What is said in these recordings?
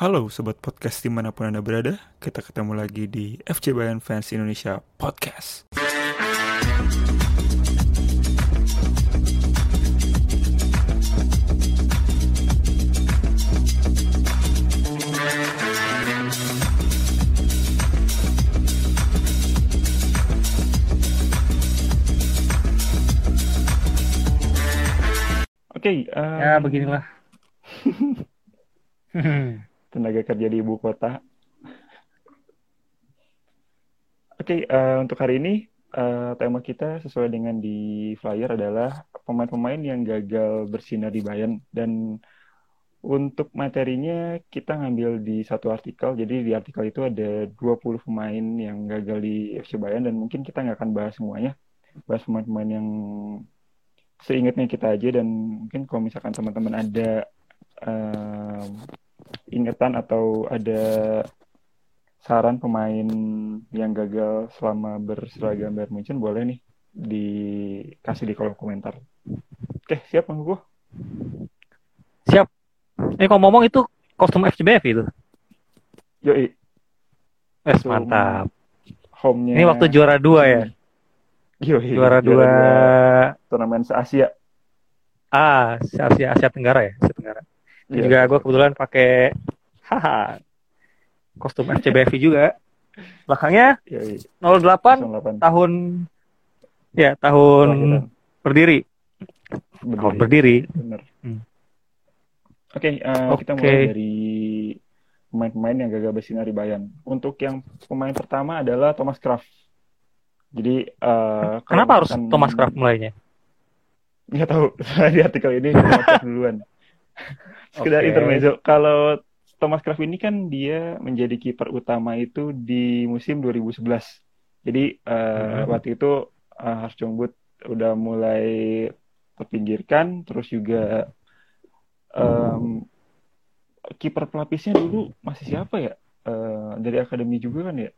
Halo Sobat Podcast di mana pun Anda berada, kita ketemu lagi di FC Bayern Fans Indonesia Podcast. Oke, eh, Ya beginilah. tenaga kerja di ibu kota. Oke, eh, untuk hari ini eh, tema kita sesuai dengan di flyer adalah pemain-pemain yang gagal bersinar di Bayern dan untuk materinya kita ngambil di satu artikel. Jadi di artikel itu ada 20 pemain yang gagal di FC Bayern dan mungkin kita nggak akan bahas semuanya. Bahas pemain-pemain yang seingatnya kita aja dan mungkin kalau misalkan teman-teman ada em, ingatan atau ada saran pemain yang gagal selama berseragam Bayern Munchen boleh nih dikasih di kolom komentar. Oke, siap Bang Hugo? Siap. Ini kalau ngomong itu kostum FCBF itu. Yoi, Wes Itu mantap. home-nya. Ini waktu juara dua ya. Yoi, Juara dua. turnamen se-Asia. Ah, Asia Asia, Asia Tenggara ya, Asia Tenggara. Dan Iya, juga gue betul. kebetulan pakai haha kostum FCBF juga. Belakangnya Yoi, 08 08. tahun ya tahun Kelahiran. berdiri. Tahun berdiri. Bener. Hmm. Oke, eh, kita Oke. mulai dari pemain-pemain yang gagal bersinar di Bayern. Untuk yang pemain pertama adalah Thomas Kraft. Jadi kalau Kenapa harus Thomas Kraft mulainya? Nggak tahu. di artikel ini Thomas Kraft duluan. Sekedar Oke. intermezzo. Kalau Thomas Kraft ini kan dia menjadi kiper utama itu di musim 2011. Jadi eh, Hmm. waktu itu uh, Hars Jongbut udah mulai terpinggirkan, terus juga em, kiper pelapisnya dulu masih siapa ya? Eh, dari akademi juga kan ya?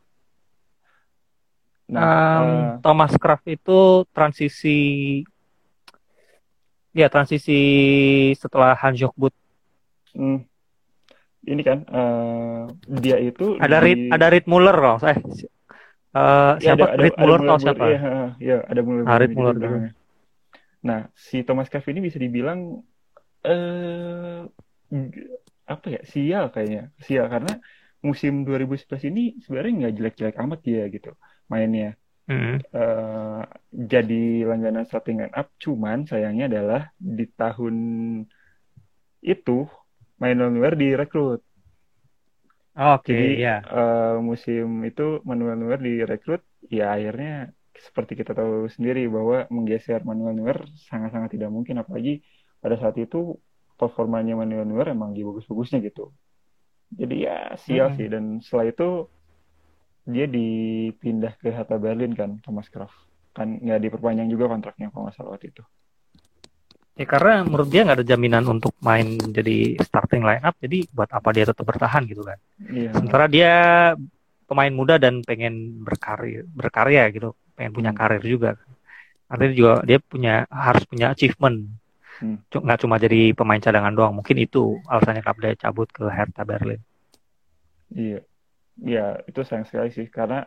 Nah, Um, eh, Thomas Kraft itu transisi ya transisi setelah Hanjok But hmm, ini kan eh, dia itu ada di- Reed ada Reed Muller loh eh eh, Ya, siapa Reed Muller atau siapa Iya, iya, ada Muller. Ah, Reed Muller. Nah, si Thomas Kraft ini bisa dibilang eh g- apa ya? Sial kayaknya. Sial karena musim 2011 ini sebenarnya nggak jelek-jelek amat dia gitu mainnya. Hmm. eh jadi langganan starting line up, cuman sayangnya adalah di tahun itu Manuel Neuer direkrut. oke Jadi ya eh, musim itu Manuel Neuer direkrut, ya akhirnya seperti kita tahu sendiri bahwa menggeser Manuel Neuer sangat-sangat tidak mungkin, apalagi pada saat itu performanya Manuel Neuer emang lagi bagus-bagusnya gitu. Jadi ya sial Mm-mm. sih, dan setelah itu dia dipindah ke Hertha Berlin kan, Thomas Kraft. Kan nggak diperpanjang juga kontraknya kalau nggak salah waktu itu. Ya karena menurut dia nggak ada jaminan untuk main jadi starting line up jadi buat apa dia tetap bertahan gitu kan Iya. sementara dia pemain muda dan pengen berkarir berkarya gitu pengen punya Hmm. karir juga artinya juga dia punya harus punya achievement Hmm. Nggak cuma jadi pemain cadangan doang mungkin itu alasannya kenapa dia cabut ke Hertha Berlin Iya, ya itu sayang sekali sih karena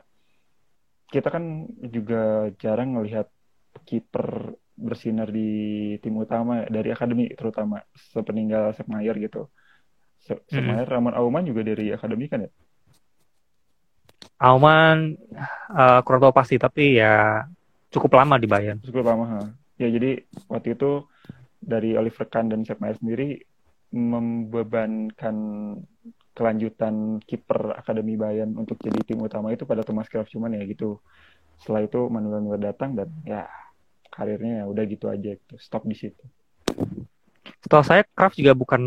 kita kan juga jarang melihat kiper bersinar di tim utama dari akademi terutama sepeninggal Sepp gitu. Se- Sepp. Maier, Ramon Auman juga dari akademi kan ya? Auman eh, kurang tahu pasti tapi ya cukup lama di Bayern Cukup lama. ha. Ya jadi waktu itu dari Oliver Kahn dan Sepp sendiri membebankan kelanjutan kiper akademi Bayern untuk jadi tim utama itu pada Thomas Kraft cuman ya gitu. Setelah itu Manuel Neuer datang dan ya karirnya ya udah gitu aja gitu. Stop di situ. Setahu saya Kraft juga bukan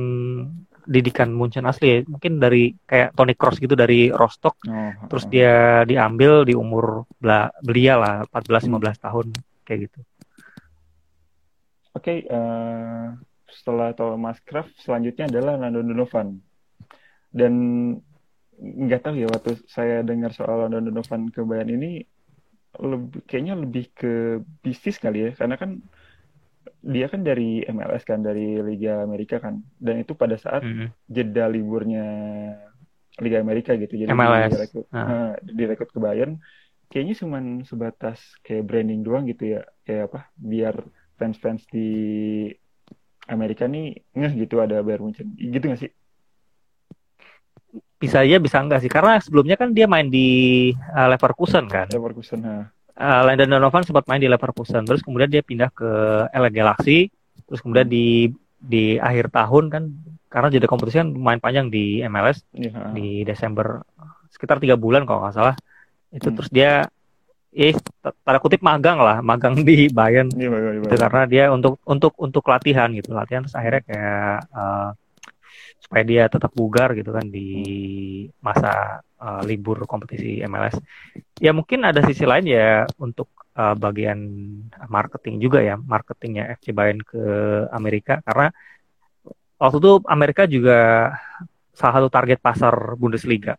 didikan Munchen asli ya. Mungkin dari kayak Toni Kroos gitu dari Rostock. Oh, Terus oh. dia diambil di umur bela- belia lah 14-15 tahun kayak gitu. Oke, eh, setelah Thomas Kraft selanjutnya adalah Lando Donovan. Dan nggak tahu ya waktu saya dengar soal Lando Donovan ke Bayern ini lebih kayaknya lebih ke bisnis kali ya karena kan dia kan dari MLS kan dari Liga Amerika kan dan itu pada saat Hmm. jeda liburnya Liga Amerika gitu jadi MLS. direkrut Ah. eh, direkrut ke Bayern kayaknya cuman sebatas kayak branding doang gitu ya kayak apa biar fans-fans di Amerika nih ngeh gitu ada Bayern Munchen gitu gak sih Bisa iya bisa enggak sih? Karena sebelumnya kan dia main di uh, Leverkusen kan. Leverkusen ha. Uh, Landon Donovan sempat main di Leverkusen, terus kemudian dia pindah ke LA Galaxy, terus kemudian di di akhir tahun kan karena jeda kompetisi kan main panjang di MLS ha. di Desember sekitar tiga bulan kalau nggak salah itu Hmm. terus dia eh tanda kutip magang lah magang di Bayern Iya, Bayern, itu Bayern. karena dia untuk untuk untuk latihan gitu latihan terus akhirnya kayak eh, supaya dia tetap bugar gitu kan di masa eh, libur kompetisi MLS ya mungkin ada sisi lain ya untuk eh, bagian marketing juga ya marketingnya FC Bayern ke Amerika. Karena waktu itu Amerika juga salah satu target pasar Bundesliga.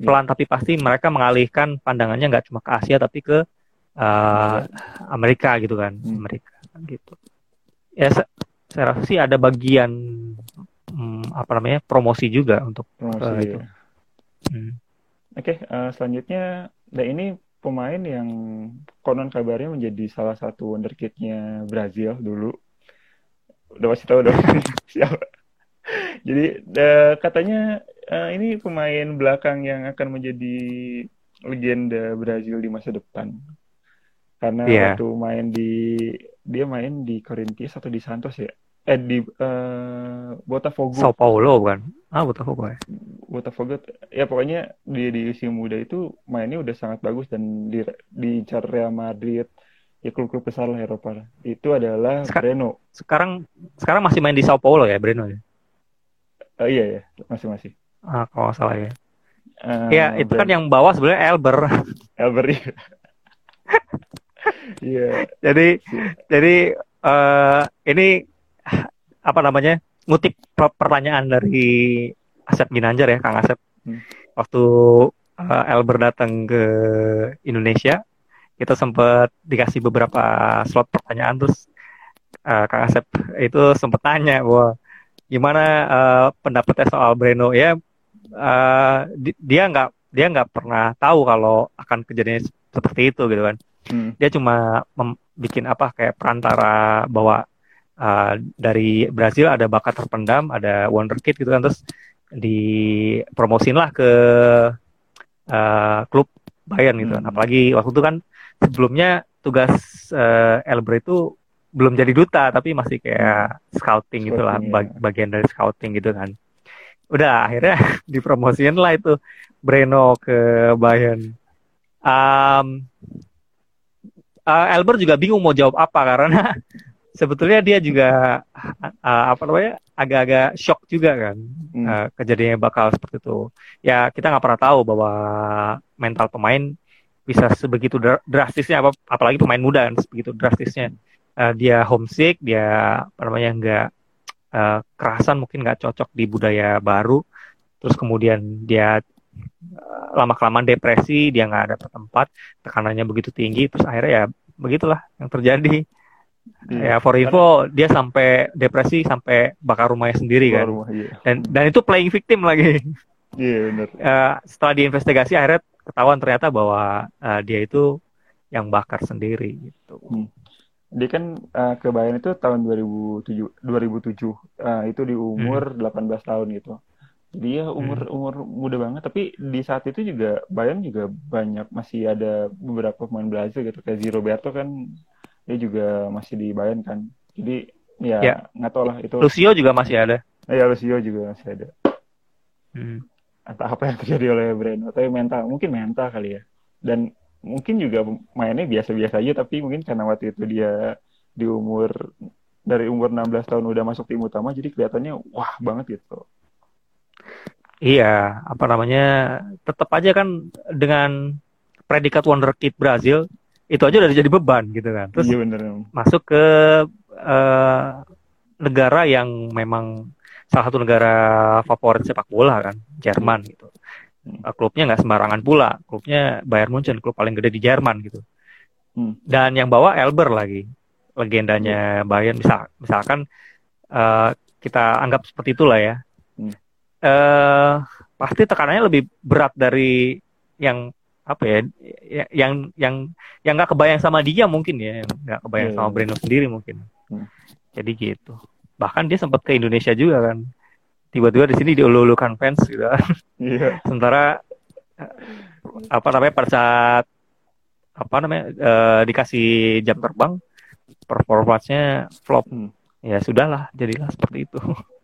Pelan tapi pasti mereka mengalihkan pandangannya nggak cuma ke Asia tapi ke eh, Amerika gitu kan Hmm. Amerika gitu. Ya saya rasa sih ada bagian hmm, apa namanya promosi juga untuk Promosi, Eh, itu. ya. hmm, Oke, eh, selanjutnya, nah ini pemain yang konon kabarnya menjadi salah satu wonderkid-nya Brazil dulu. Udah pasti tahu dong siapa. Jadi eh, katanya eh, ini pemain belakang yang akan menjadi legenda Brazil di masa depan. Karena Iya. waktu main di dia main di Corinthians atau di Santos ya? Eh di eh, Botafogo. Sao Paulo bukan? Ah Botafogo ya. Botafogo ya pokoknya di di usia muda itu mainnya udah sangat bagus dan di diincar Real Madrid ya klub-klub besar lah Eropa itu adalah Seka- Breno. sekarang sekarang masih main di Sao Paulo ya Breno ya? Eh, iya ya masih masih. Ah, kalau salah ya. Eh, ya itu kan Breno. yang bawa sebenarnya Elber. Elber iya. Iya, jadi jadi eh ini apa namanya ngutip per- pertanyaan dari Asep Ginanjar ya Kang Asep. Hmm. waktu eh, Elber datang ke Indonesia kita sempat dikasih beberapa slot pertanyaan terus eh, Kang Asep itu sempat tanya bahwa gimana eh, pendapatnya soal Breno? Ya eh, di- dia nggak dia nggak pernah tahu kalau akan kejadian seperti itu gitu kan. Hmm, dia cuma bikin apa kayak perantara bahwa uh, dari Brazil ada bakat terpendam, ada wonderkid gitu kan terus dipromosin lah ke uh, klub Bayern gitu kan. Hmm. Apalagi waktu itu kan sebelumnya tugas uh, Elber itu belum jadi duta tapi masih kayak scouting gitu lah, Scouting, bag- ya. bagian dari scouting gitu kan. Udah akhirnya dipromosiin lah itu Breno ke Bayern. Um, uh, Elber juga bingung mau jawab apa karena sebetulnya dia juga uh, apa namanya agak-agak shock juga kan hmm. uh, kejadiannya bakal seperti itu. Ya kita nggak pernah tahu bahwa mental pemain bisa sebegitu dra- drastisnya apa apalagi pemain muda kan sebegitu drastisnya Uh, dia homesick dia apa namanya nggak uh, kerasan mungkin nggak cocok di budaya baru terus kemudian dia uh, lama kelamaan depresi dia nggak ada tempat tekanannya begitu tinggi terus akhirnya ya begitulah yang terjadi Iya. ya for info dia sampai depresi sampai bakar rumahnya sendiri Keluar kan rumah, iya. dan dan itu playing victim lagi Iya benar. Eh, setelah diinvestigasi akhirnya ketahuan ternyata bahwa eh, dia itu yang bakar sendiri gitu Dia kan eh, ke Bayern itu tahun 2007 2007 Eh, itu di umur 18 tahun gitu. Jadi ya umur umur muda banget tapi di saat itu juga Bayern juga banyak masih ada beberapa pemain Brazil gitu kayak Roberto kan dia juga masih di Bayern kan. Jadi ya Ya. nggak tahu lah itu. Lucio juga masih ada Ya Lucio juga masih ada. Hmm. Entah apa yang terjadi oleh Breno tapi mental mungkin mental kali ya. Dan mungkin juga mainnya biasa-biasa aja tapi mungkin karena waktu itu dia di umur dari umur 16 tahun udah masuk tim utama jadi kelihatannya wah banget gitu. iya apa namanya tetap aja kan dengan predikat wonderkid Brazil itu aja udah jadi beban gitu kan terus iya bener. masuk ke eh, negara yang memang salah satu negara favorit sepak bola kan Jerman gitu Hmm. Eh, klubnya nggak sembarangan pula klubnya Bayern Munchen klub paling gede di Jerman gitu Hmm. dan yang bawa Elber lagi legendanya Bayern misal misalkan uh, kita anggap seperti itulah ya. Hmm. Uh, pasti tekanannya lebih berat dari yang apa ya, ya yang yang yang nggak kebayang sama dia mungkin ya nggak kebayang yeah. sama iya. Breno sendiri mungkin hmm. jadi gitu bahkan dia sempat ke Indonesia juga kan tiba-tiba di sini diulu-ulukan fans gitu yeah. sementara apa namanya pada saat apa namanya uh, dikasih jam terbang performanya flop hmm. ya sudahlah jadilah seperti itu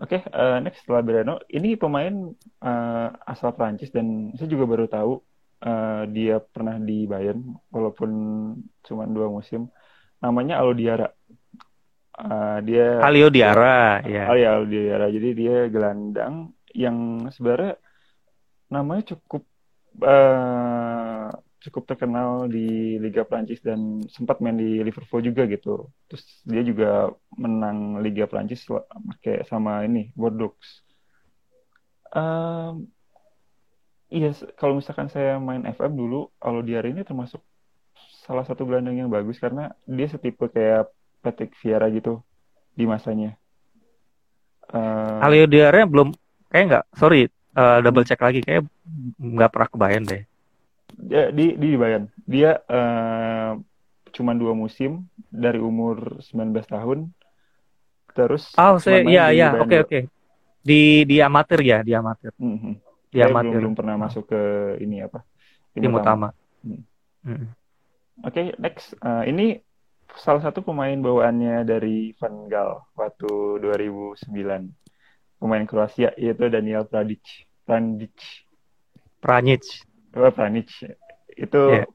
Oke, okay, uh, eh, next setelah Berano, ini pemain uh, asal Prancis dan saya juga baru tahu uh, dia pernah di Bayern walaupun cuma dua musim. Namanya Aldo Diarra. Uh, dia Alio Diarra, ya. Yeah. Alio Diarra. Jadi dia gelandang yang sebenarnya namanya cukup uh, cukup terkenal di Liga Prancis dan sempat main di Liverpool juga gitu. Terus dia juga menang Liga Prancis pakai sama ini Bordeaux. Um, iya, kalau misalkan saya main FM dulu, kalau di hari ini termasuk salah satu gelandang yang bagus karena dia setipe kayak Patrick Vieira gitu di masanya. Uh, Alio Diarra belum kayak nggak, sorry, uh, double check lagi kayak nggak pernah kebayang deh dia di di Bayern. Dia uh, cuma dua musim dari umur 19 tahun. Terus Oh, saya iya iya, oke oke. Di di amatir ya, di amatir. Mm -hmm. Di amatir. Belum, belum pernah masuk ke ini apa? Tim, tim utama. utama. Hmm. Hmm. Oke, okay, next. Uh, ini salah satu pemain bawaannya dari Van Gaal waktu 2009. Pemain Kroasia yaitu Daniel Pradic. Pradic. Pranic oh, Pranic itu yeah.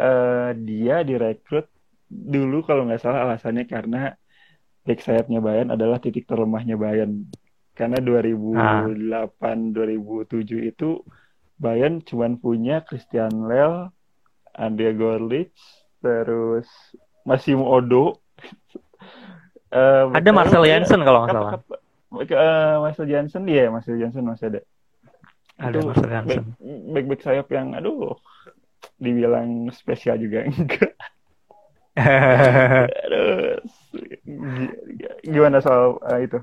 uh, dia direkrut dulu kalau nggak salah alasannya karena back sayapnya Bayern adalah titik terlemahnya Bayern karena 2008 ah. 2007 itu Bayern cuma punya Christian Lel, Andrea Gorlic, terus Massimo Odo. uh, ada Marcel Janssen kalau nggak salah. Uh, Marcel Janssen dia, Marcel Janssen masih ada ada itu Marcel Jansen. Back, back sayap yang aduh dibilang spesial juga enggak. aduh, gimana soal uh, itu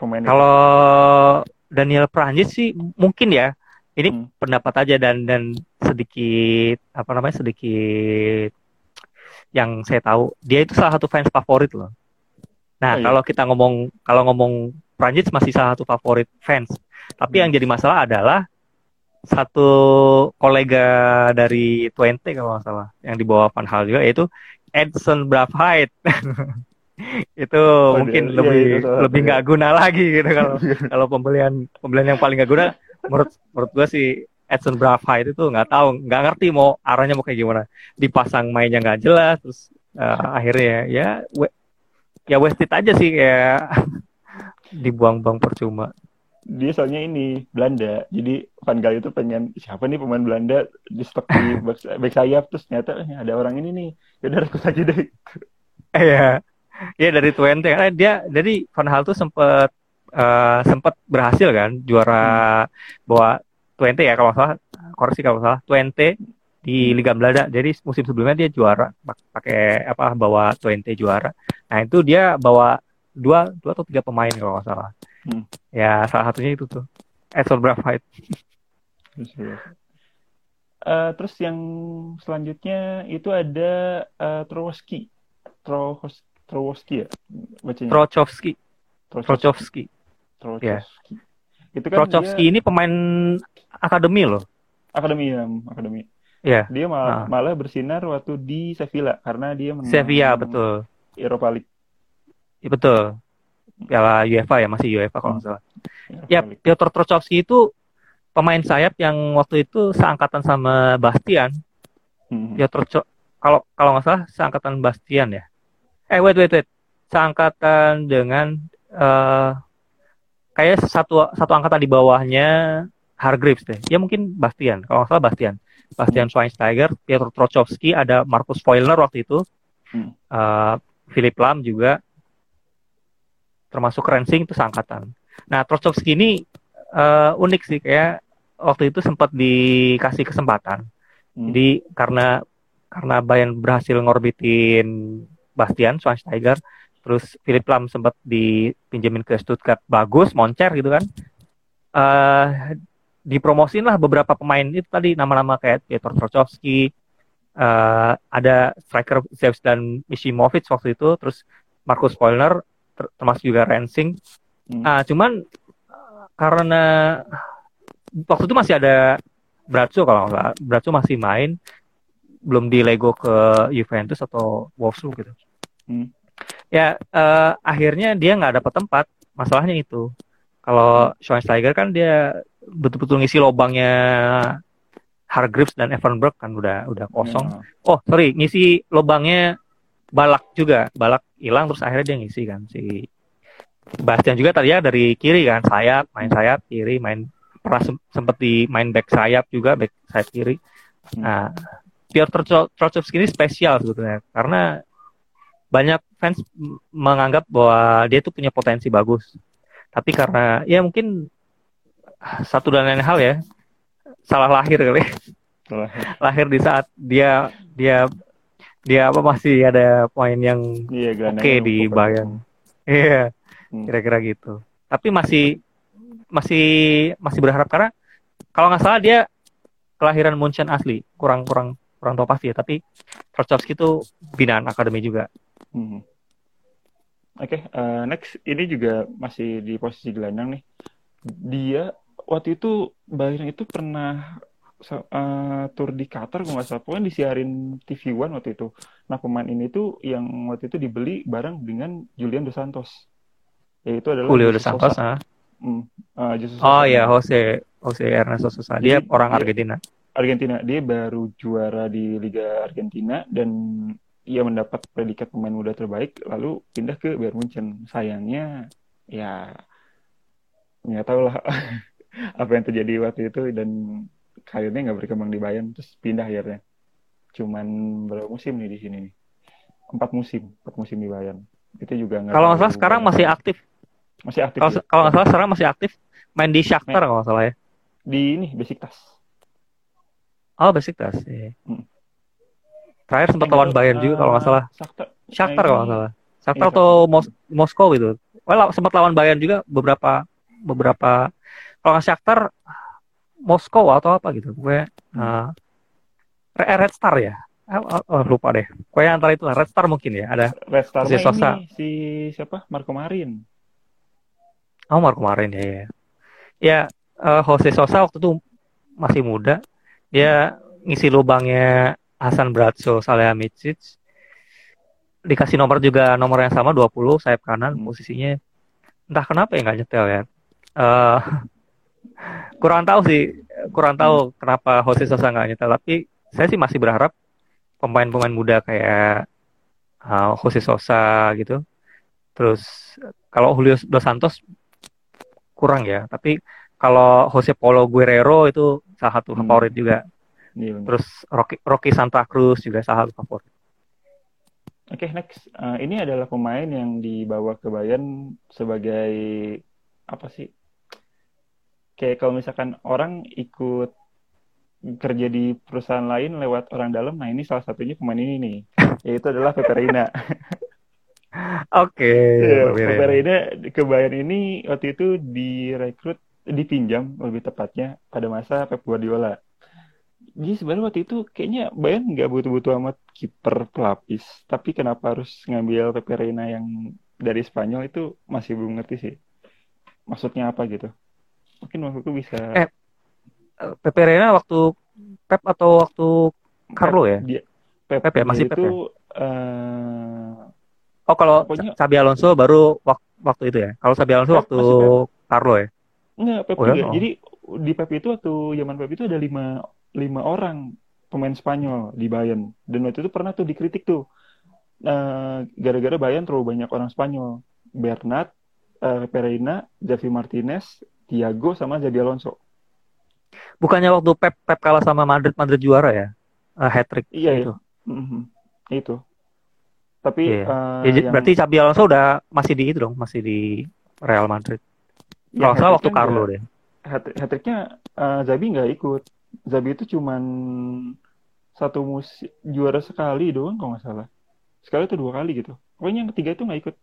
pemain kalau Daniel Prancis sih mungkin ya ini hmm. pendapat aja dan dan sedikit apa namanya sedikit yang saya tahu dia itu salah satu fans favorit loh. Nah oh, iya. kalau kita ngomong kalau ngomong Prancis masih salah satu favorit fans tapi yang jadi masalah adalah satu kolega dari Twente kalau nggak salah yang dibawa Van Hal juga yaitu Edson Bravheit itu oh, mungkin iya, lebih iya, lebih nggak iya. guna lagi gitu kalau kalau pembelian pembelian yang paling nggak guna. Menurut menurut gua sih Edson Bravheit itu nggak tahu nggak ngerti mau arahnya mau kayak gimana. Dipasang mainnya nggak jelas terus uh, akhirnya ya we, ya wasted aja sih kayak dibuang-buang percuma dia soalnya ini Belanda. Jadi Van Gaal itu pengen siapa nih pemain Belanda? Di stok di back, back sayap. Terus ternyata eh, ada orang ini nih. Ya udah rekrut aja deh. Iya. Iya dari Twente. Karena dia jadi Van Gaal tuh sempet uh, sempet berhasil kan juara hmm. bawa Twente ya kalau salah. Koreksi kalau salah. Twente di hmm. Liga Belanda. Jadi musim sebelumnya dia juara pakai apa bawa Twente juara. Nah itu dia bawa dua dua atau tiga pemain kalau nggak salah Hmm. Ya salah satunya itu tuh Edson Bravheit. uh, terus yang selanjutnya itu ada uh, Trowoski. Tros Trowoski ya bacanya. Trochovski. Trochovski. Trochovski. Ya. Itu kan Trochovski dia... ini pemain akademi loh. Akademi ya, akademi. Ya. Dia malah, nah. malah bersinar waktu di Sevilla karena dia menang Sevilla betul. Eropa League. Ya, betul. Piala UEFA ya masih UEFA kalau nggak salah. Ya Piotr Trochovski itu pemain sayap yang waktu itu seangkatan sama Bastian. Hmm. Piotr kalau kalau nggak salah seangkatan Bastian ya. Eh wait wait wait seangkatan dengan uh, kayak satu satu angkatan di bawahnya Hargreaves deh. Ya mungkin Bastian kalau nggak salah Bastian. Bastian hmm. Schweinsteiger, Piotr Trochovski, ada Markus Foilner waktu itu, hmm. uh, Philip Lam juga, termasuk Rensing itu seangkatan. Nah, Trochovski ini uh, unik sih kayak waktu itu sempat dikasih kesempatan. Hmm. Jadi karena karena Bayern berhasil ngorbitin Bastian Schweinsteiger terus Philip Lam sempat dipinjemin ke Stuttgart bagus moncer gitu kan uh, dipromosin lah beberapa pemain itu tadi nama-nama kayak Piotr Trochovski uh, ada striker Zeus dan Mishimovic waktu itu terus Markus Spoiler ter termasuk juga Rensing. Hmm. uh, cuman karena waktu itu masih ada Brazzo kalau nggak masih main belum di Lego ke Juventus atau Wolfsburg gitu. Hmm. Ya uh, akhirnya dia nggak dapat tempat. Masalahnya itu kalau Schweinsteiger kan dia betul-betul ngisi lobangnya Hargreaves dan Evanberg kan udah udah kosong. Ya. oh sorry ngisi lobangnya Balak juga Balak hilang terus akhirnya dia ngisi kan si Bastian juga tadi ya dari kiri kan sayap main sayap kiri main pernah sempat di main back sayap juga back sayap kiri hmm. nah Piotr Trochovski ini spesial sebetulnya karena banyak fans menganggap bahwa dia tuh punya potensi bagus. Tapi karena ya mungkin satu dan lain hal ya salah lahir kali. lahir di saat dia dia dia apa masih ada poin yang iya, oke okay di Bayern. Iya. Hmm. Kira-kira gitu. Tapi masih masih masih berharap karena kalau nggak salah dia kelahiran Munchen asli, kurang kurang kurang tahu pasti ya, tapi Trochovski itu binaan akademi juga. Hmm. Oke, okay, uh, eh, next ini juga masih di posisi gelandang nih. Dia waktu itu Bayern itu pernah uh, tur di Qatar kalau nggak salah pokoknya disiarin TV One waktu itu. Nah pemain ini tuh yang waktu itu dibeli bareng dengan Julian dos Santos. Yaitu adalah Julio dos Santos ah. Hmm, uh, oh ya Jose Jose Ernesto Sosa. Dia Jadi, orang Argentina. Argentina. Dia baru juara di Liga Argentina dan ia mendapat predikat pemain muda terbaik lalu pindah ke Bayern Munchen sayangnya ya nggak tahu lah apa yang terjadi waktu itu dan karirnya nggak berkembang di Bayern terus pindah akhirnya cuman berapa musim nih di sini nih empat musim empat musim di Bayern itu juga nggak kalau nggak salah sekarang masih aktif masih aktif kalau ya. kalau nggak salah sekarang masih aktif main di Shakhtar kalau nggak salah ya di ini Besiktas oh Besiktas ya. Hmm. Terakhir sempat lawan Bayern juga kalau nggak salah. Shakhtar kalau nggak salah. Shakhtar iya, atau Mos Moskow itu. Well, sempat lawan Bayern juga beberapa beberapa kalau nggak Shakhtar Moskow atau apa gitu. Gue uh, Red Star ya. Oh, oh, lupa deh. Gue antara itu Red Star mungkin ya. Ada Red Star si Sosa. Ini, si siapa? Marco Marin. Oh Marco Marin ya. Ya, ya uh, Jose Sosa waktu itu masih muda. Dia ngisi lubangnya Hasan Bratso Salihamidzic dikasih nomor juga nomor yang sama 20 sayap kanan hmm. posisinya entah kenapa ya nggak nyetel ya uh, kurang tahu sih kurang tahu hmm. kenapa Jose Sosa nggak nyetel tapi saya sih masih berharap pemain-pemain muda kayak uh, Jose Sosa gitu terus kalau Julio dos Santos kurang ya tapi kalau Jose Paulo Guerrero itu salah satu hmm. favorit juga Iya, Terus Rocky, Rocky Santa Cruz juga salah satu favorit. Oke, okay, next. Uh, ini adalah pemain yang dibawa ke Bayern sebagai apa sih? Kayak kalau misalkan orang ikut kerja di perusahaan lain lewat orang dalam, nah ini salah satunya pemain ini nih, yaitu adalah Peperina. Oke. Okay, ya, Peperina ke Bayern ini waktu itu direkrut, dipinjam lebih tepatnya pada masa Pep Guardiola jadi sebenarnya waktu itu kayaknya Bayern nggak butuh-butuh amat kiper pelapis tapi kenapa harus ngambil Pepe Reina yang dari Spanyol itu masih belum ngerti sih maksudnya apa gitu mungkin waktu itu bisa. Eh Pepe Reina waktu Pep atau waktu Carlo ya? Dia, Pep, Pep ya masih Pep itu, ya? Uh, oh kalau pokoknya, Sabi Alonso baru waktu, waktu itu ya? Kalau Sabi Alonso Pep waktu Carlo ya? Enggak, Pep oh, ya? Oh. Jadi di Pep itu waktu zaman Pep itu ada lima lima orang pemain Spanyol di Bayern. Dan waktu itu pernah tuh dikritik tuh uh, gara-gara Bayern terlalu banyak orang Spanyol. Bernat uh, Pereira Javi Martinez Thiago sama Javi Alonso. Bukannya waktu Pep Pep kalah sama Madrid Madrid juara ya? Uh, hat trick iya itu iya. Mm -hmm. itu. Tapi iya. uh, ya, yang... berarti Javi Alonso udah masih di itu dong masih di Real Madrid. Ya, kalau salah waktu Carlo deh. hat, hat tricknya uh, Zabi nggak ikut. Zabi itu cuman satu musim juara sekali doang kalau nggak salah. Sekali atau dua kali gitu. Pokoknya yang ketiga itu nggak ikut.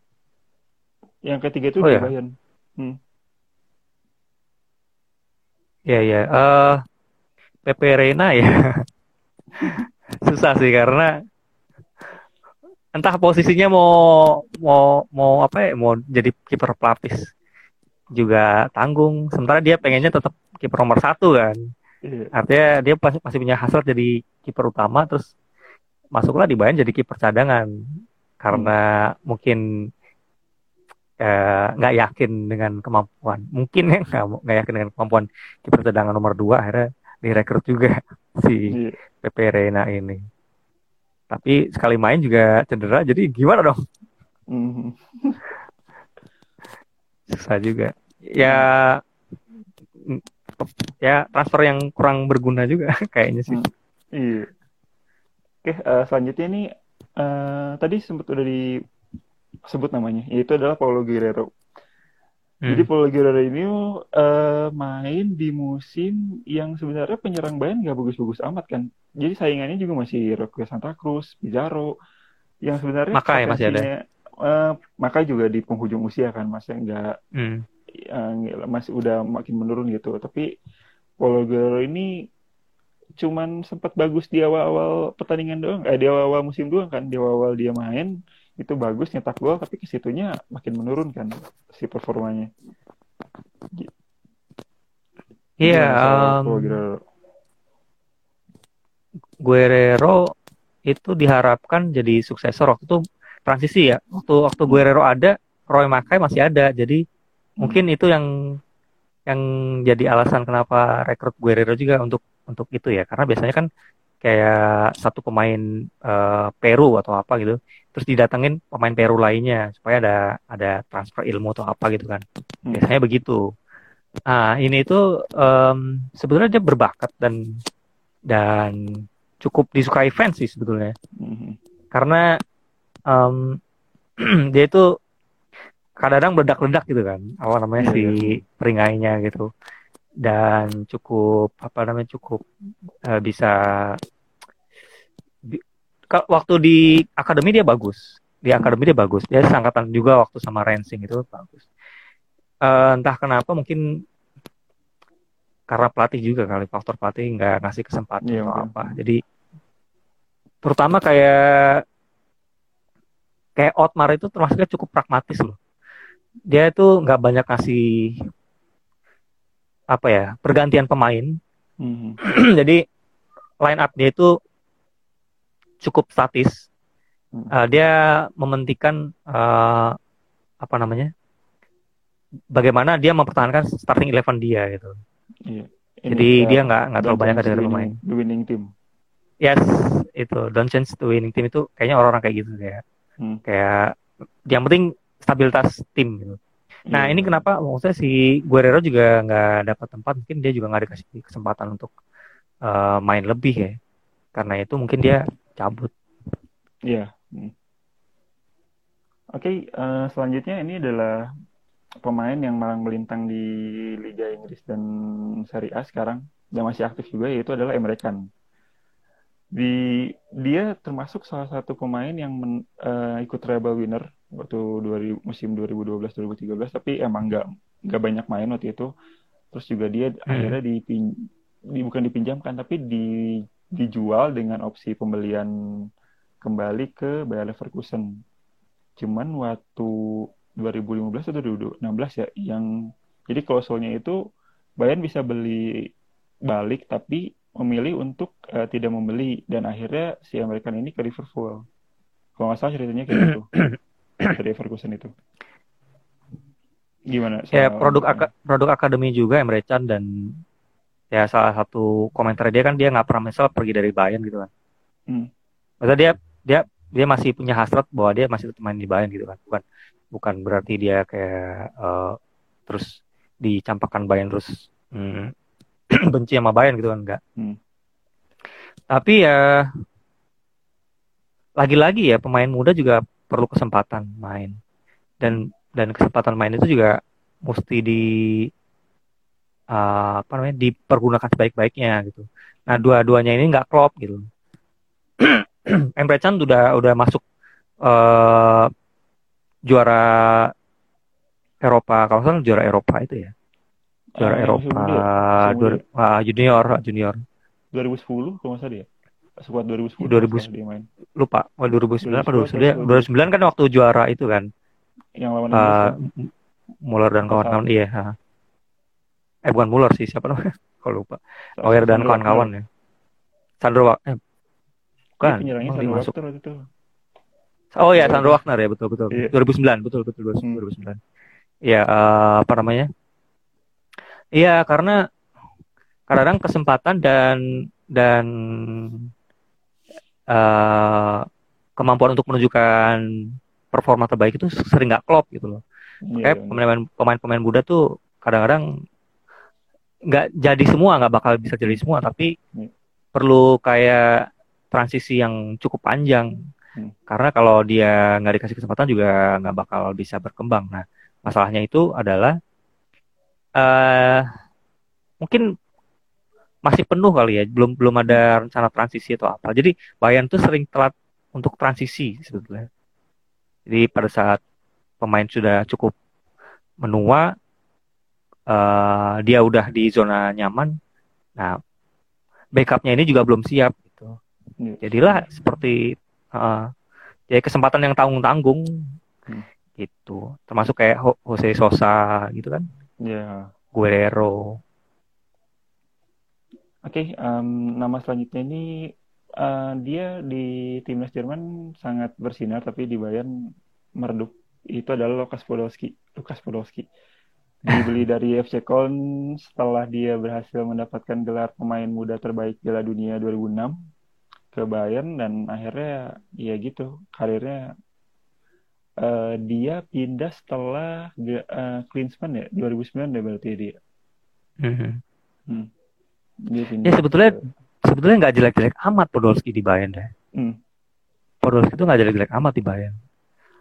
Yang ketiga itu Oh, di ya? Bayern. Hmm. Ya ya. Eh Pepe Reina ya. Susah sih karena entah posisinya mau mau mau apa ya mau jadi kiper pelapis juga tanggung sementara dia pengennya tetap kiper nomor satu kan Iya. artinya dia pasti masih punya hasrat jadi kiper utama terus masuklah di Bayern jadi kiper cadangan karena mungkin eh, nggak yakin dengan kemampuan mungkin ya nggak yakin dengan kemampuan kiper cadangan nomor dua akhirnya direkrut juga si Iya. Pepe Reina ini tapi sekali main juga cedera jadi gimana dong Mhm. susah juga ya ya transfer yang kurang berguna juga kayaknya sih Hmm. Iya. Oke, eh, selanjutnya nih eh, tadi sempat udah disebut namanya, yaitu adalah Paulo Guerrero. Hmm. Jadi Paulo Guerrero ini eh, main di musim yang sebenarnya penyerang Bayern nggak bagus-bagus amat kan. Jadi saingannya juga masih Roque Santa Cruz, Pizarro, yang sebenarnya Makai masih ada. potensinya, eh, Makai juga di penghujung usia kan, masih nggak Hmm. eh, masih udah makin menurun gitu. Tapi Paulo Guerrero ini cuman sempat bagus di awal-awal pertandingan doang, eh di awal-awal musim doang kan, di awal-awal dia main itu bagus nyetak gol, tapi ke situnya makin menurun kan si performanya. Iya, em, Paulo Guerrero? Guerrero itu diharapkan jadi suksesor waktu itu transisi ya. Waktu waktu Guerrero ada, Roy Makai masih ada. Jadi mungkin itu yang yang jadi alasan kenapa rekrut Guerrero juga untuk untuk itu ya. Karena biasanya kan kayak satu pemain eh, Peru atau apa gitu, terus didatengin pemain Peru lainnya supaya ada ada transfer ilmu atau apa gitu kan. Hmm. Biasanya begitu. Nah, ini itu em, sebenarnya dia berbakat dan dan cukup disukai fans sih sebetulnya. Mhm. Karena em, dia itu kadang-kadang meledak-ledak gitu kan. Apa namanya Iya, si iya. peringainya gitu. Dan cukup apa namanya cukup eh, bisa waktu di akademi dia bagus. Di akademi dia bagus. Dia seangkatan juga waktu sama Rensing itu bagus. Eh, entah kenapa mungkin karena pelatih juga kali faktor pelatih nggak ngasih kesempatan Iya, atau apa. Jadi terutama kayak kayak Otmar itu termasuknya cukup pragmatis loh. Dia itu nggak banyak ngasih apa ya pergantian pemain. Mhm. Jadi line up dia itu cukup statis. Eh, dia mementingkan eh, apa namanya? Bagaimana dia mempertahankan starting eleven dia gitu. Iya. Jadi Ini, dia nggak nggak terlalu banyak ada the pemain. the winning team. Yes, itu don't change the winning team itu kayaknya orang-orang kayak gitu kayak Hmm. kayak yang penting stabilitas tim gitu. Nah Iya. ini kenapa maksudnya si Guerrero juga nggak dapat tempat mungkin dia juga nggak dikasih kesempatan untuk eh, main lebih ya karena itu mungkin dia cabut. Iya. Hmm. Oke, eh, selanjutnya ini adalah pemain yang malang melintang di Liga Inggris dan Serie A sekarang dan masih aktif juga yaitu adalah Emre Can. Di dia termasuk salah satu pemain yang men- eh, ikut treble winner waktu 2000 musim 2012-2013 tapi emang nggak nggak banyak main waktu itu. Terus juga dia Hmm. akhirnya dipin, di- bukan dipinjamkan tapi di, dijual dengan opsi pembelian kembali ke Bayer Leverkusen. Cuman waktu 2015 atau 2016 ya yang jadi klausulnya itu Bayern bisa beli balik tapi memilih untuk eh, tidak membeli dan akhirnya si American ini ke Liverpool. Kalau nggak salah ceritanya kayak gitu. Dari Leverkusen itu. Gimana? Ya produk aka- produk akademi juga Emre Can dan ya salah satu komentar dia kan dia nggak pernah misal pergi dari Bayern gitu kan. Hmm. Maksudnya dia dia dia masih punya hasrat bahwa dia masih main di Bayern gitu kan. Bukan bukan berarti dia kayak eh, terus dicampakkan Bayern terus hmm, benci sama Bayern gitu kan enggak. Hmm. Tapi ya lagi-lagi ya pemain muda juga perlu kesempatan main. Dan dan kesempatan main itu juga mesti di eh, apa namanya dipergunakan sebaik-baiknya gitu. Nah, dua-duanya ini nggak klop gitu. Emre Can udah udah masuk uh, juara Eropa kalau salah juara Eropa itu ya juara uh, Eropa dua, uh, junior junior. 2010 kalau nggak salah dia. Skuad 2010 2000 dia main. lupa. Oh, 2009 apa 2009 2009 kan waktu juara itu kan? Yang lawan uh, Muller dan kawan-kawan iya uh. eh bukan Muller sih siapa namanya? Kalau lupa. Neuer dan kawan-kawan ya. Sandro eh bukan. penyerangnya Sandro masuk itu. Oh ya, Sandro Wagner ya betul betul. Iya. 2009 betul betul 2009. Hmm. Iya uh, apa namanya? Iya karena kadang kesempatan dan dan uh, kemampuan untuk menunjukkan performa terbaik itu sering nggak klop gitu loh. Yeah, Kayak pemain pemain-pemain muda tuh kadang-kadang nggak jadi semua, nggak bakal bisa jadi semua, tapi yeah. perlu kayak transisi yang cukup panjang Hmm. Karena kalau dia nggak dikasih kesempatan juga nggak bakal bisa berkembang. Nah, masalahnya itu adalah uh, mungkin masih penuh kali ya, belum belum ada rencana transisi atau apa. Jadi Bayern tuh sering telat untuk transisi sebetulnya. Jadi pada saat pemain sudah cukup menua, uh, dia udah di zona nyaman. Nah, backupnya ini juga belum siap gitu. Iya. Jadilah seperti uh, ya kesempatan yang tanggung tanggung hmm. gitu termasuk kayak Jose Sosa gitu kan ya yeah. Guerrero oke okay, um, nama selanjutnya ini uh, dia di timnas Jerman sangat bersinar tapi di Bayern meredup itu adalah Lukas Podolski Lukas Podolski dibeli dari FC Köln setelah dia berhasil mendapatkan gelar pemain muda terbaik Piala Dunia 2006 ke Bayern dan akhirnya ya gitu karirnya uh, dia pindah setelah uh, Klinsmann ya 2009 deh berarti dia. Mm-hmm. Hmm. Dia ya sebetulnya ke... sebetulnya nggak jelek-jelek amat Podolski di Bayern deh. Hmm. Podolski itu nggak jelek-jelek amat di Bayern.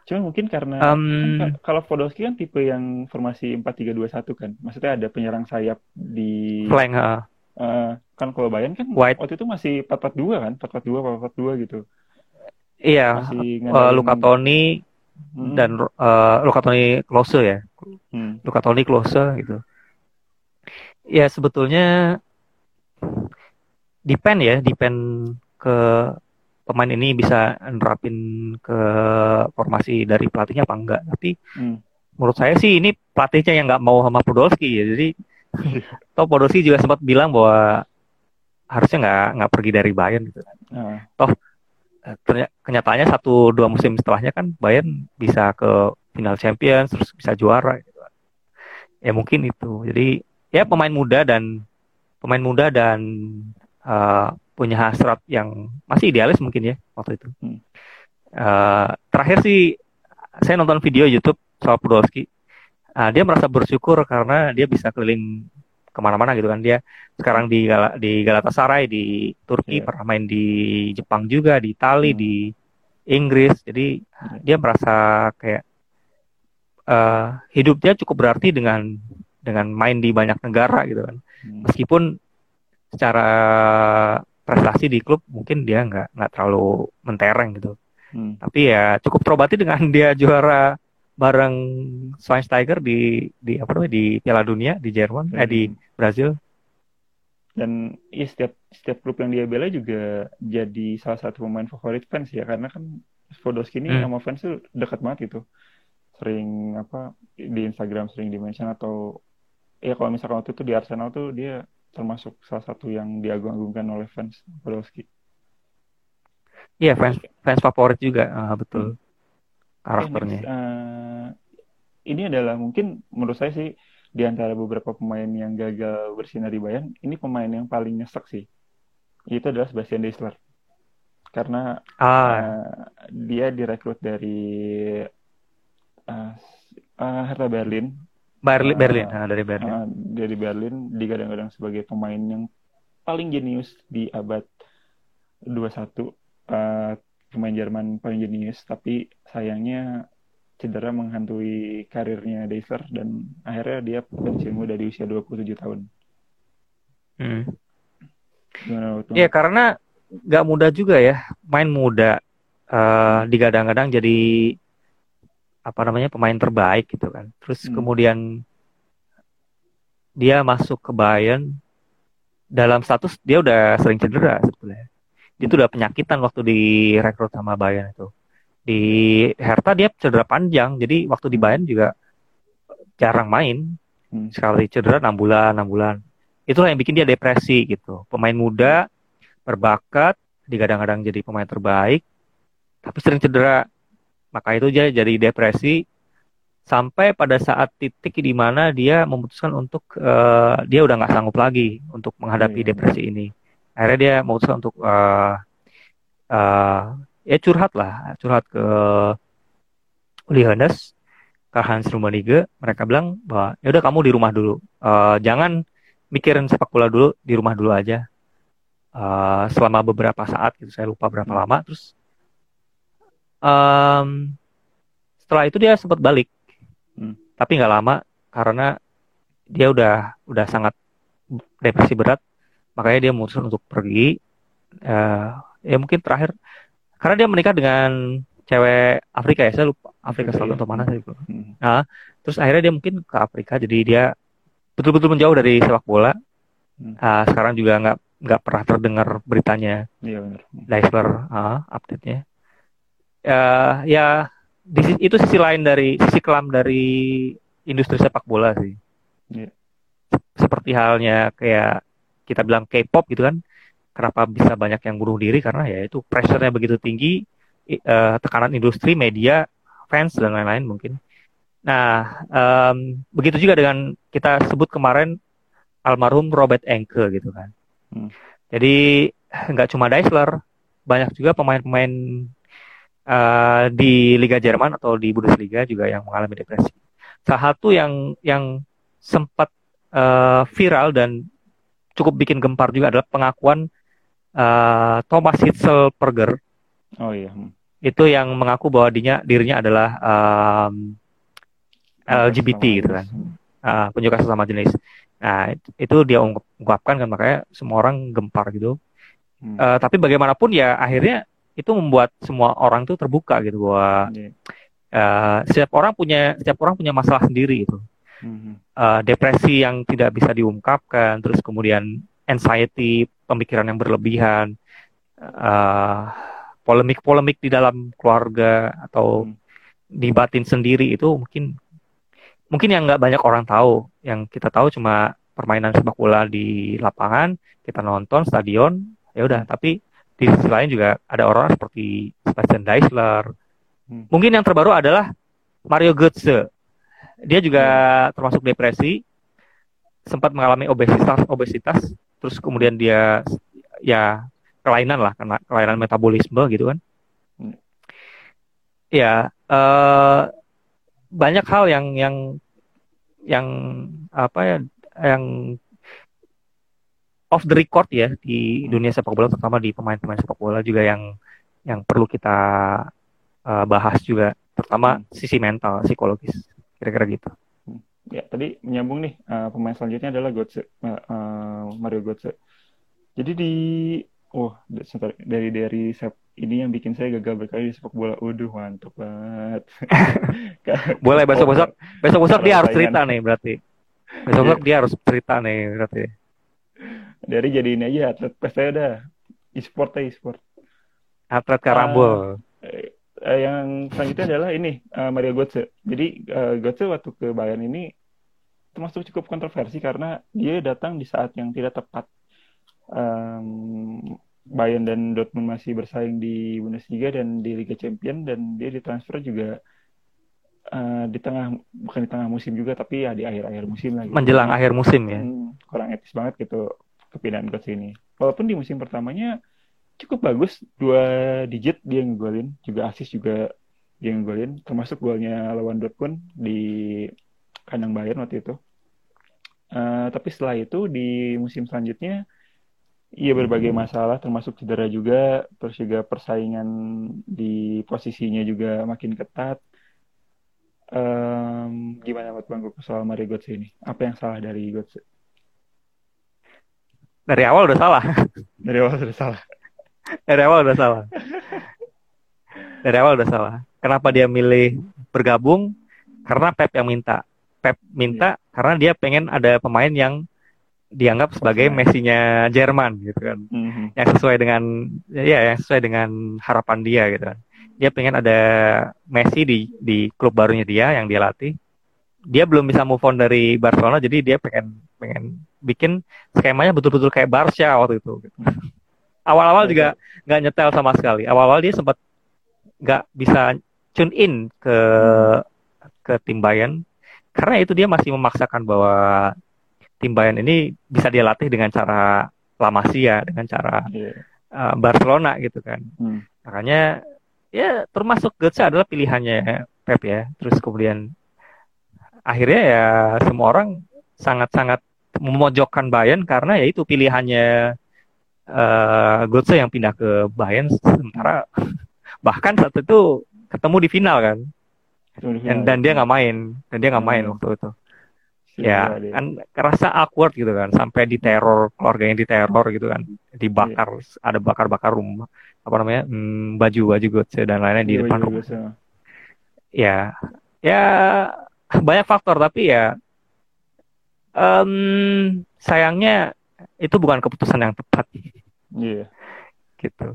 Cuma mungkin karena um, kan, kalau Podolski kan tipe yang formasi 4-3-2-1 kan. Maksudnya ada penyerang sayap di flank, uh. Uh, kan kalau Bayern kan White. waktu itu masih 442 kan 442 442 gitu iya uh, Luka Toni hmm. dan uh, Luka Toni close ya hmm. Luka Toni close gitu ya sebetulnya depend ya depend ke pemain ini bisa nerapin ke formasi dari pelatihnya apa enggak tapi hmm. menurut saya sih ini pelatihnya yang nggak mau sama Podolski ya jadi Toh Podolski juga sempat bilang bahwa harusnya nggak nggak pergi dari Bayern gitu kan. Uh. Toh kenyataannya satu dua musim setelahnya kan Bayern bisa ke final Champions terus bisa juara gitu kan. Ya mungkin itu. Jadi ya pemain muda dan pemain muda dan uh, punya hasrat yang masih idealis mungkin ya waktu itu. Hmm. Uh, terakhir sih saya nonton video YouTube soal Podolski uh, dia merasa bersyukur karena dia bisa keliling ke mana-mana gitu kan dia sekarang di Gal di Galatasaray di Turki yeah. pernah main di Jepang juga di Itali hmm. di Inggris jadi yeah. dia merasa kayak uh, hidupnya cukup berarti dengan dengan main di banyak negara gitu kan hmm. meskipun secara prestasi di klub mungkin dia nggak nggak terlalu mentereng gitu hmm. tapi ya cukup terobati dengan dia juara bareng Schweinsteiger di di apa namanya di Piala Dunia di Jerman hmm. eh di. Brazil dan ya setiap setiap klub yang dia bela juga jadi salah satu pemain favorit fans ya karena kan Podolski ini hmm. sama fans tuh dekat banget gitu sering apa di Instagram sering dimention atau ya kalau misalkan waktu itu di Arsenal tuh dia termasuk salah satu yang diagung-agungkan oleh fans Podolski. Iya fans fans favorit juga uh, betul. Hmm karakternya. uh, ini adalah mungkin menurut saya sih di antara beberapa pemain yang gagal bersinar di Bayern, ini pemain yang paling nyesek sih. Itu adalah Sebastian Deisler. Karena ah. uh, dia direkrut dari uh, uh, Hertha Berlin. Berlin, uh, Berlin. Uh, dari Berlin. Uh, dari Berlin digadang-gadang sebagai pemain yang paling jenius di abad 21. Uh, pemain Jerman paling jenius tapi sayangnya cedera menghantui karirnya Deisler dan akhirnya dia pensiun muda di usia 27 tahun. Hmm. Iya karena nggak mudah juga ya, main muda uh, digadang-gadang jadi apa namanya pemain terbaik gitu kan. Terus hmm. kemudian dia masuk ke Bayern dalam status dia udah sering cedera sebetulnya. Dia tuh udah penyakitan waktu direkrut sama Bayern itu. Di Hertha dia cedera panjang, jadi waktu di Bayern juga jarang main. Hmm. Sekali cedera 6 bulan, 6 bulan. Itulah yang bikin dia depresi gitu. Pemain muda, berbakat, digadang-gadang jadi pemain terbaik, tapi sering cedera. Maka itu dia jadi depresi sampai pada saat titik di mana dia memutuskan untuk uh, dia udah nggak sanggup lagi untuk menghadapi hmm. depresi ini. Akhirnya dia memutuskan untuk uh, uh, ya curhat lah, curhat ke Uli Hoeneß, ke Hans Rummenigge. Mereka bilang bahwa ya udah kamu di rumah dulu, uh, jangan mikirin sepak bola dulu di rumah dulu aja. Uh, selama beberapa saat gitu saya lupa berapa lama terus um, setelah itu dia sempat balik hmm. tapi nggak lama karena dia udah udah sangat depresi berat makanya dia memutuskan untuk pergi uh, ya mungkin terakhir karena dia menikah dengan cewek Afrika ya saya lupa Afrika Selatan atau mana saya lupa hmm. nah terus akhirnya dia mungkin ke Afrika jadi dia betul-betul menjauh dari sepak bola hmm. uh, sekarang juga nggak nggak pernah terdengar beritanya iya benar Daisler uh, update-nya uh, ya di, itu sisi lain dari sisi kelam dari industri sepak bola sih. Yeah. Seperti halnya kayak kita bilang K-pop gitu kan, kenapa bisa banyak yang bunuh diri karena ya itu pressure-nya begitu tinggi, uh, tekanan industri, media, fans dan lain-lain mungkin. Nah, um, begitu juga dengan kita sebut kemarin almarhum Robert Enke gitu kan. Hmm. Jadi nggak cuma Daisler, banyak juga pemain-pemain uh, di Liga Jerman atau di Bundesliga juga yang mengalami depresi. Salah satu yang yang sempat uh, viral dan cukup bikin gempar juga adalah pengakuan uh, Thomas Hitzelberger. Oh iya. Hmm. Itu yang mengaku bahwa dirinya dirinya adalah um, LGBT gitu kan. Uh, penyuka sesama jenis. Nah, itu dia ungkapkan kan makanya semua orang gempar gitu. Hmm. Uh, tapi bagaimanapun ya akhirnya itu membuat semua orang tuh terbuka gitu bahwa yeah. uh, setiap orang punya setiap orang punya masalah sendiri itu uh, depresi yang tidak bisa diungkapkan terus kemudian anxiety pemikiran yang berlebihan uh, polemik-polemik di dalam keluarga atau mm. di batin sendiri itu mungkin mungkin yang nggak banyak orang tahu yang kita tahu cuma permainan sepak bola di lapangan kita nonton stadion ya udah tapi di sisi lain juga ada orang seperti Sebastian Deisler. Hmm. Mungkin yang terbaru adalah Mario Götze. Dia juga hmm. termasuk depresi, sempat mengalami obesitas, obesitas, terus kemudian dia ya kelainan lah, karena kelainan metabolisme gitu kan. Hmm. Ya, uh, banyak hal yang yang yang apa ya, yang off the record ya di dunia sepak bola terutama di pemain-pemain sepak bola juga yang yang perlu kita uh, bahas juga terutama hmm. sisi mental psikologis kira-kira gitu. Hmm. Ya tadi menyambung nih uh, pemain selanjutnya adalah Götze uh, Mario Götze. Jadi di oh dari dari ini yang bikin saya gagal berkali di sepak bola. Waduh mantap banget. Boleh besok-besok besok-besok dia harus cerita nih berarti. Besok-besok dia harus cerita nih berarti dari jadi ini aja atlet saya udah e-sport ya e-sport atlet karambol uh, uh, yang selanjutnya adalah ini uh, Mario Götze jadi uh, Götze waktu ke Bayern ini termasuk cukup kontroversi karena dia datang di saat yang tidak tepat um, Bayern dan Dortmund masih bersaing di Bundesliga dan di Liga Champions dan dia ditransfer juga uh, di tengah bukan di tengah musim juga tapi ya di akhir-akhir musim lagi. Menjelang akhir musim ya. Hmm, kurang etis banget gitu kepindahan coach ini. Walaupun di musim pertamanya cukup bagus, dua digit dia ngegolin, juga asis juga dia ngegolin, termasuk golnya lawan Dortmund di kandang Bayern waktu itu. Uh, tapi setelah itu di musim selanjutnya ia berbagai masalah. Termasuk cedera juga. Terus juga persaingan di posisinya juga makin ketat. Um, gimana buat bang soal Mario Götze ini? Apa yang salah dari Götze? Dari awal udah salah. Dari awal udah salah. Dari awal udah salah. Dari awal udah salah. Kenapa dia milih bergabung? Karena Pep yang minta. Pep minta yeah. karena dia pengen ada pemain yang dianggap sebagai Messi-nya Jerman gitu kan. Mm-hmm. Yang sesuai dengan ya yang sesuai dengan harapan dia gitu kan. Dia pengen ada Messi di di klub barunya dia yang dia latih. Dia belum bisa move on dari Barcelona jadi dia pengen pengen bikin skemanya betul-betul kayak Barca waktu itu gitu. Awal-awal juga nggak nyetel sama sekali. Awal-awal dia sempat nggak bisa tune in ke ke tim Bayern karena itu dia masih memaksakan bahwa tim Bayern ini bisa dia latih dengan cara La Masia dengan cara yeah. uh, Barcelona gitu kan hmm. makanya ya termasuk Götze adalah pilihannya Pep ya terus kemudian akhirnya ya semua orang sangat-sangat memojokkan Bayern karena ya itu pilihannya uh, Götze yang pindah ke Bayern sementara bahkan saat itu ketemu di final kan. Dan, dan dia nggak main. Dan dia nggak main hmm. waktu itu. Ya kan kerasa awkward gitu kan. Sampai di teror keluarganya di teror gitu kan. Dibakar yeah. ada bakar-bakar rumah apa namanya hmm, baju baju gue dan lainnya di yeah, depan rumah. Ya ya banyak faktor. Tapi ya um, sayangnya itu bukan keputusan yang tepat iya yeah. gitu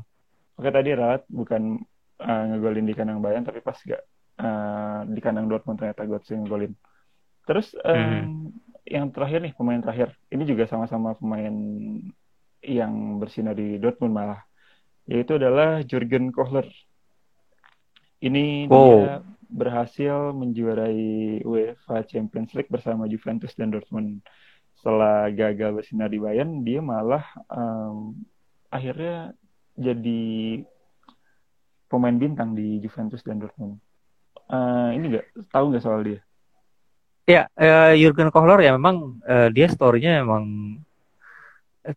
oke tadi Rat bukan uh, ngegolin di kandang Bayern tapi pas gak uh, di kandang Dortmund ternyata gue ngegolin Terus um, hmm. yang terakhir nih pemain terakhir, ini juga sama-sama pemain yang bersinar di Dortmund malah, yaitu adalah Jurgen Kohler. Ini oh. dia berhasil menjuarai UEFA Champions League bersama Juventus dan Dortmund. Setelah gagal bersinar di Bayern, dia malah um, akhirnya jadi pemain bintang di Juventus dan Dortmund. Uh, ini nggak tahu nggak soal dia? Ya, uh, Jurgen Kohler ya memang uh, dia story-nya memang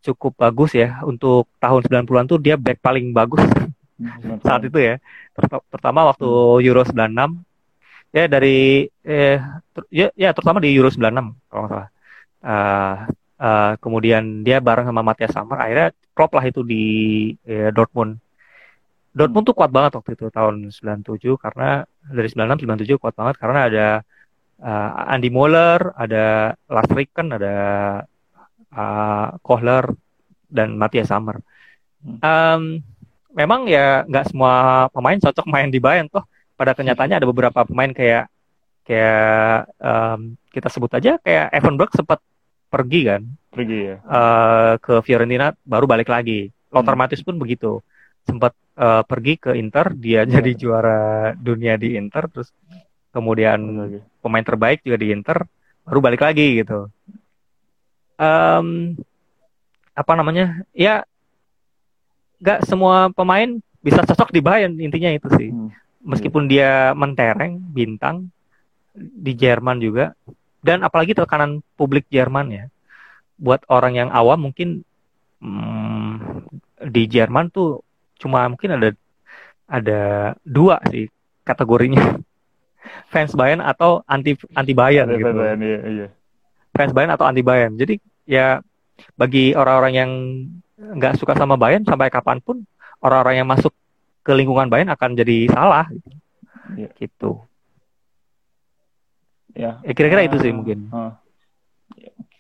cukup bagus ya untuk tahun 90-an tuh dia back paling bagus hmm, saat itu ya. Pertama waktu hmm. Euro 96 ya dari eh ya, ya terutama di Euro 96 kalau nggak salah. Uh, uh, kemudian dia bareng sama Matthias Sammer akhirnya klop lah itu di eh, Dortmund. Dortmund tuh kuat banget waktu itu tahun 97 karena dari 96 97 kuat banget karena ada uh, Andy Moller, ada Lars Ricken, ada uh, Kohler dan Matthias Sammer. Um, memang ya nggak semua pemain cocok main di Bayern toh. Pada kenyataannya ada beberapa pemain kayak kayak um, kita sebut aja kayak Evan Berg sempat pergi kan. Pergi ya. Uh, ke Fiorentina baru balik lagi. Lothar hmm. Pun begitu. Sempat uh, pergi ke Inter, dia ya. jadi juara dunia di Inter terus kemudian okay. pemain terbaik juga di Inter baru balik lagi gitu um, apa namanya ya nggak semua pemain bisa cocok di Bayern intinya itu sih hmm. meskipun dia mentereng bintang di Jerman juga dan apalagi tekanan publik Jerman ya buat orang yang awam mungkin hmm, di Jerman tuh cuma mungkin ada ada dua sih kategorinya fans Bayern atau anti anti Bayern gitu. Bayern, iya, iya. Fans Bayern atau anti Bayern. Jadi ya bagi orang-orang yang nggak suka sama Bayern sampai kapan pun orang-orang yang masuk ke lingkungan Bayern akan jadi salah gitu. Iya. gitu. Ya. ya kira-kira uh, itu sih mungkin. Uh,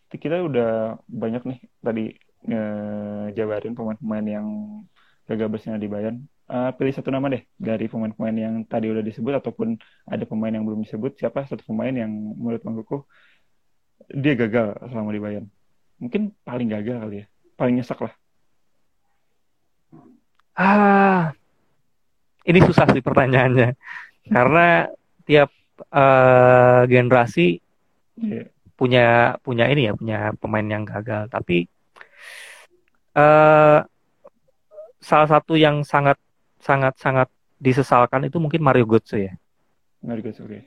kita udah banyak nih tadi ngejabarin pemain-pemain yang gagal bersinar di Bayern. Uh, pilih satu nama deh dari pemain-pemain yang tadi udah disebut ataupun ada pemain yang belum disebut. Siapa satu pemain yang menurut Bang Kuku dia gagal selama di Bayern? Mungkin paling gagal kali ya. Paling nyesek lah. Ah ini susah sih pertanyaannya. Karena tiap uh, generasi yeah. punya punya ini ya punya pemain yang gagal tapi uh, salah satu yang sangat sangat-sangat disesalkan itu mungkin Mario Götze ya. Mario Götze, oke. Okay.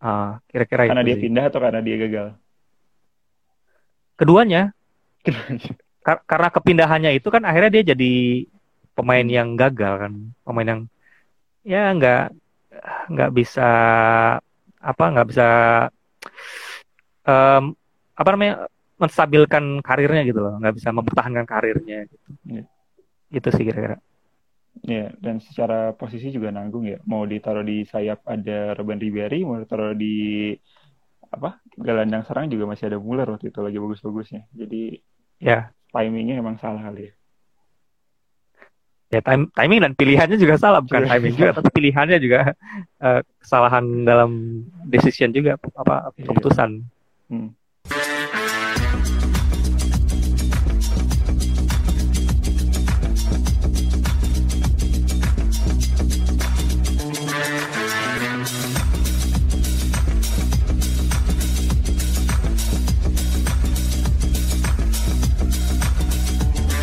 Uh, kira-kira Karena dia sih. pindah atau karena dia gagal? Keduanya. Kar karena kepindahannya itu kan akhirnya dia jadi pemain yang gagal kan, pemain yang ya nggak nggak bisa apa nggak bisa um, apa namanya menstabilkan karirnya gitu loh, nggak bisa mempertahankan karirnya gitu. Yeah. Itu sih kira-kira. Ya, dan secara posisi juga nanggung ya. Mau ditaruh di sayap ada Ruben Ribery, mau ditaruh di apa gelandang serang juga masih ada Muller waktu itu lagi bagus-bagusnya. Jadi ya timingnya emang salah kali ya. Ya time, timing dan pilihannya juga salah, bukan Juga. timing juga, tapi pilihannya juga eh, kesalahan dalam decision juga apa Iya. keputusan. Hmm.